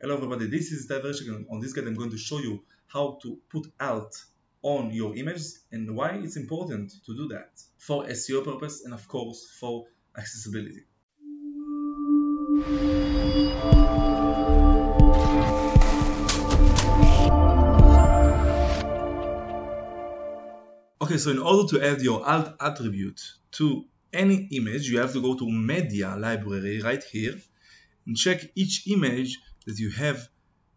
Hello everybody, this is Diversion. On this guide I'm going to show you how to put alt on your images and why it's important to do that for SEO purpose and of course for accessibility. Okay, so in order to add your alt attribute to any image, you have to go to media library right here and check each image that you have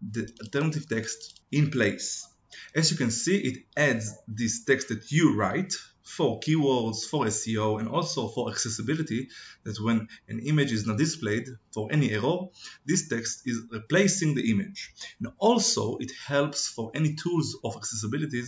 the alternative text in place. As you can see, it adds this text that you write for keywords, for SEO, and also for accessibility, that when an image is not displayed for any error, this text is replacing the image. And also, it helps for any tools of accessibility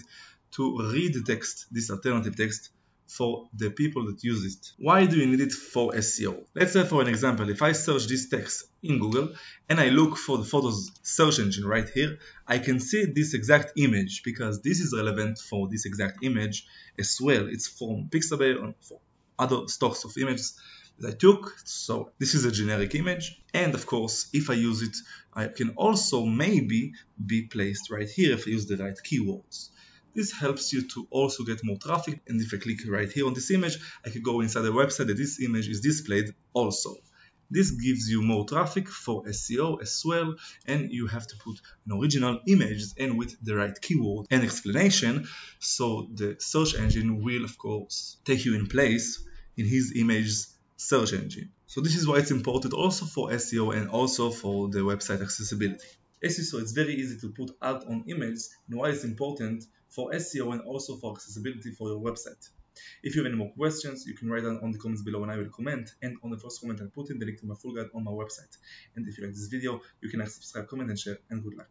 to read the text, this alternative text, for the people that use it. Why do you need it for SEO? Let's say for an example, if I search this text in Google and I look for the photos search engine right here, I can see this exact image because this is relevant for this exact image as well. It's from Pixabay or for other stocks of images that I took. So this is a generic image. And of course, if I use it, I can also maybe be placed right here if I use the right keywords. This helps you to also get more traffic and if I click right here on this image, I can go inside the website that this image is displayed also. This gives you more traffic for SEO as well and you have to put an original image and with the right keyword and explanation so the search engine will of course take you in place in his image search engine. So this is why it's important also for SEO and also for the website accessibility. As you saw, it's very easy to put alt on emails and why it's important for SEO and also for accessibility for your website. If you have any more questions, you can write down on the comments below and I will comment. And on the first comment, I'll put in the link to my full guide on my website. And if you like this video, you can like, subscribe, comment, and share. And good luck.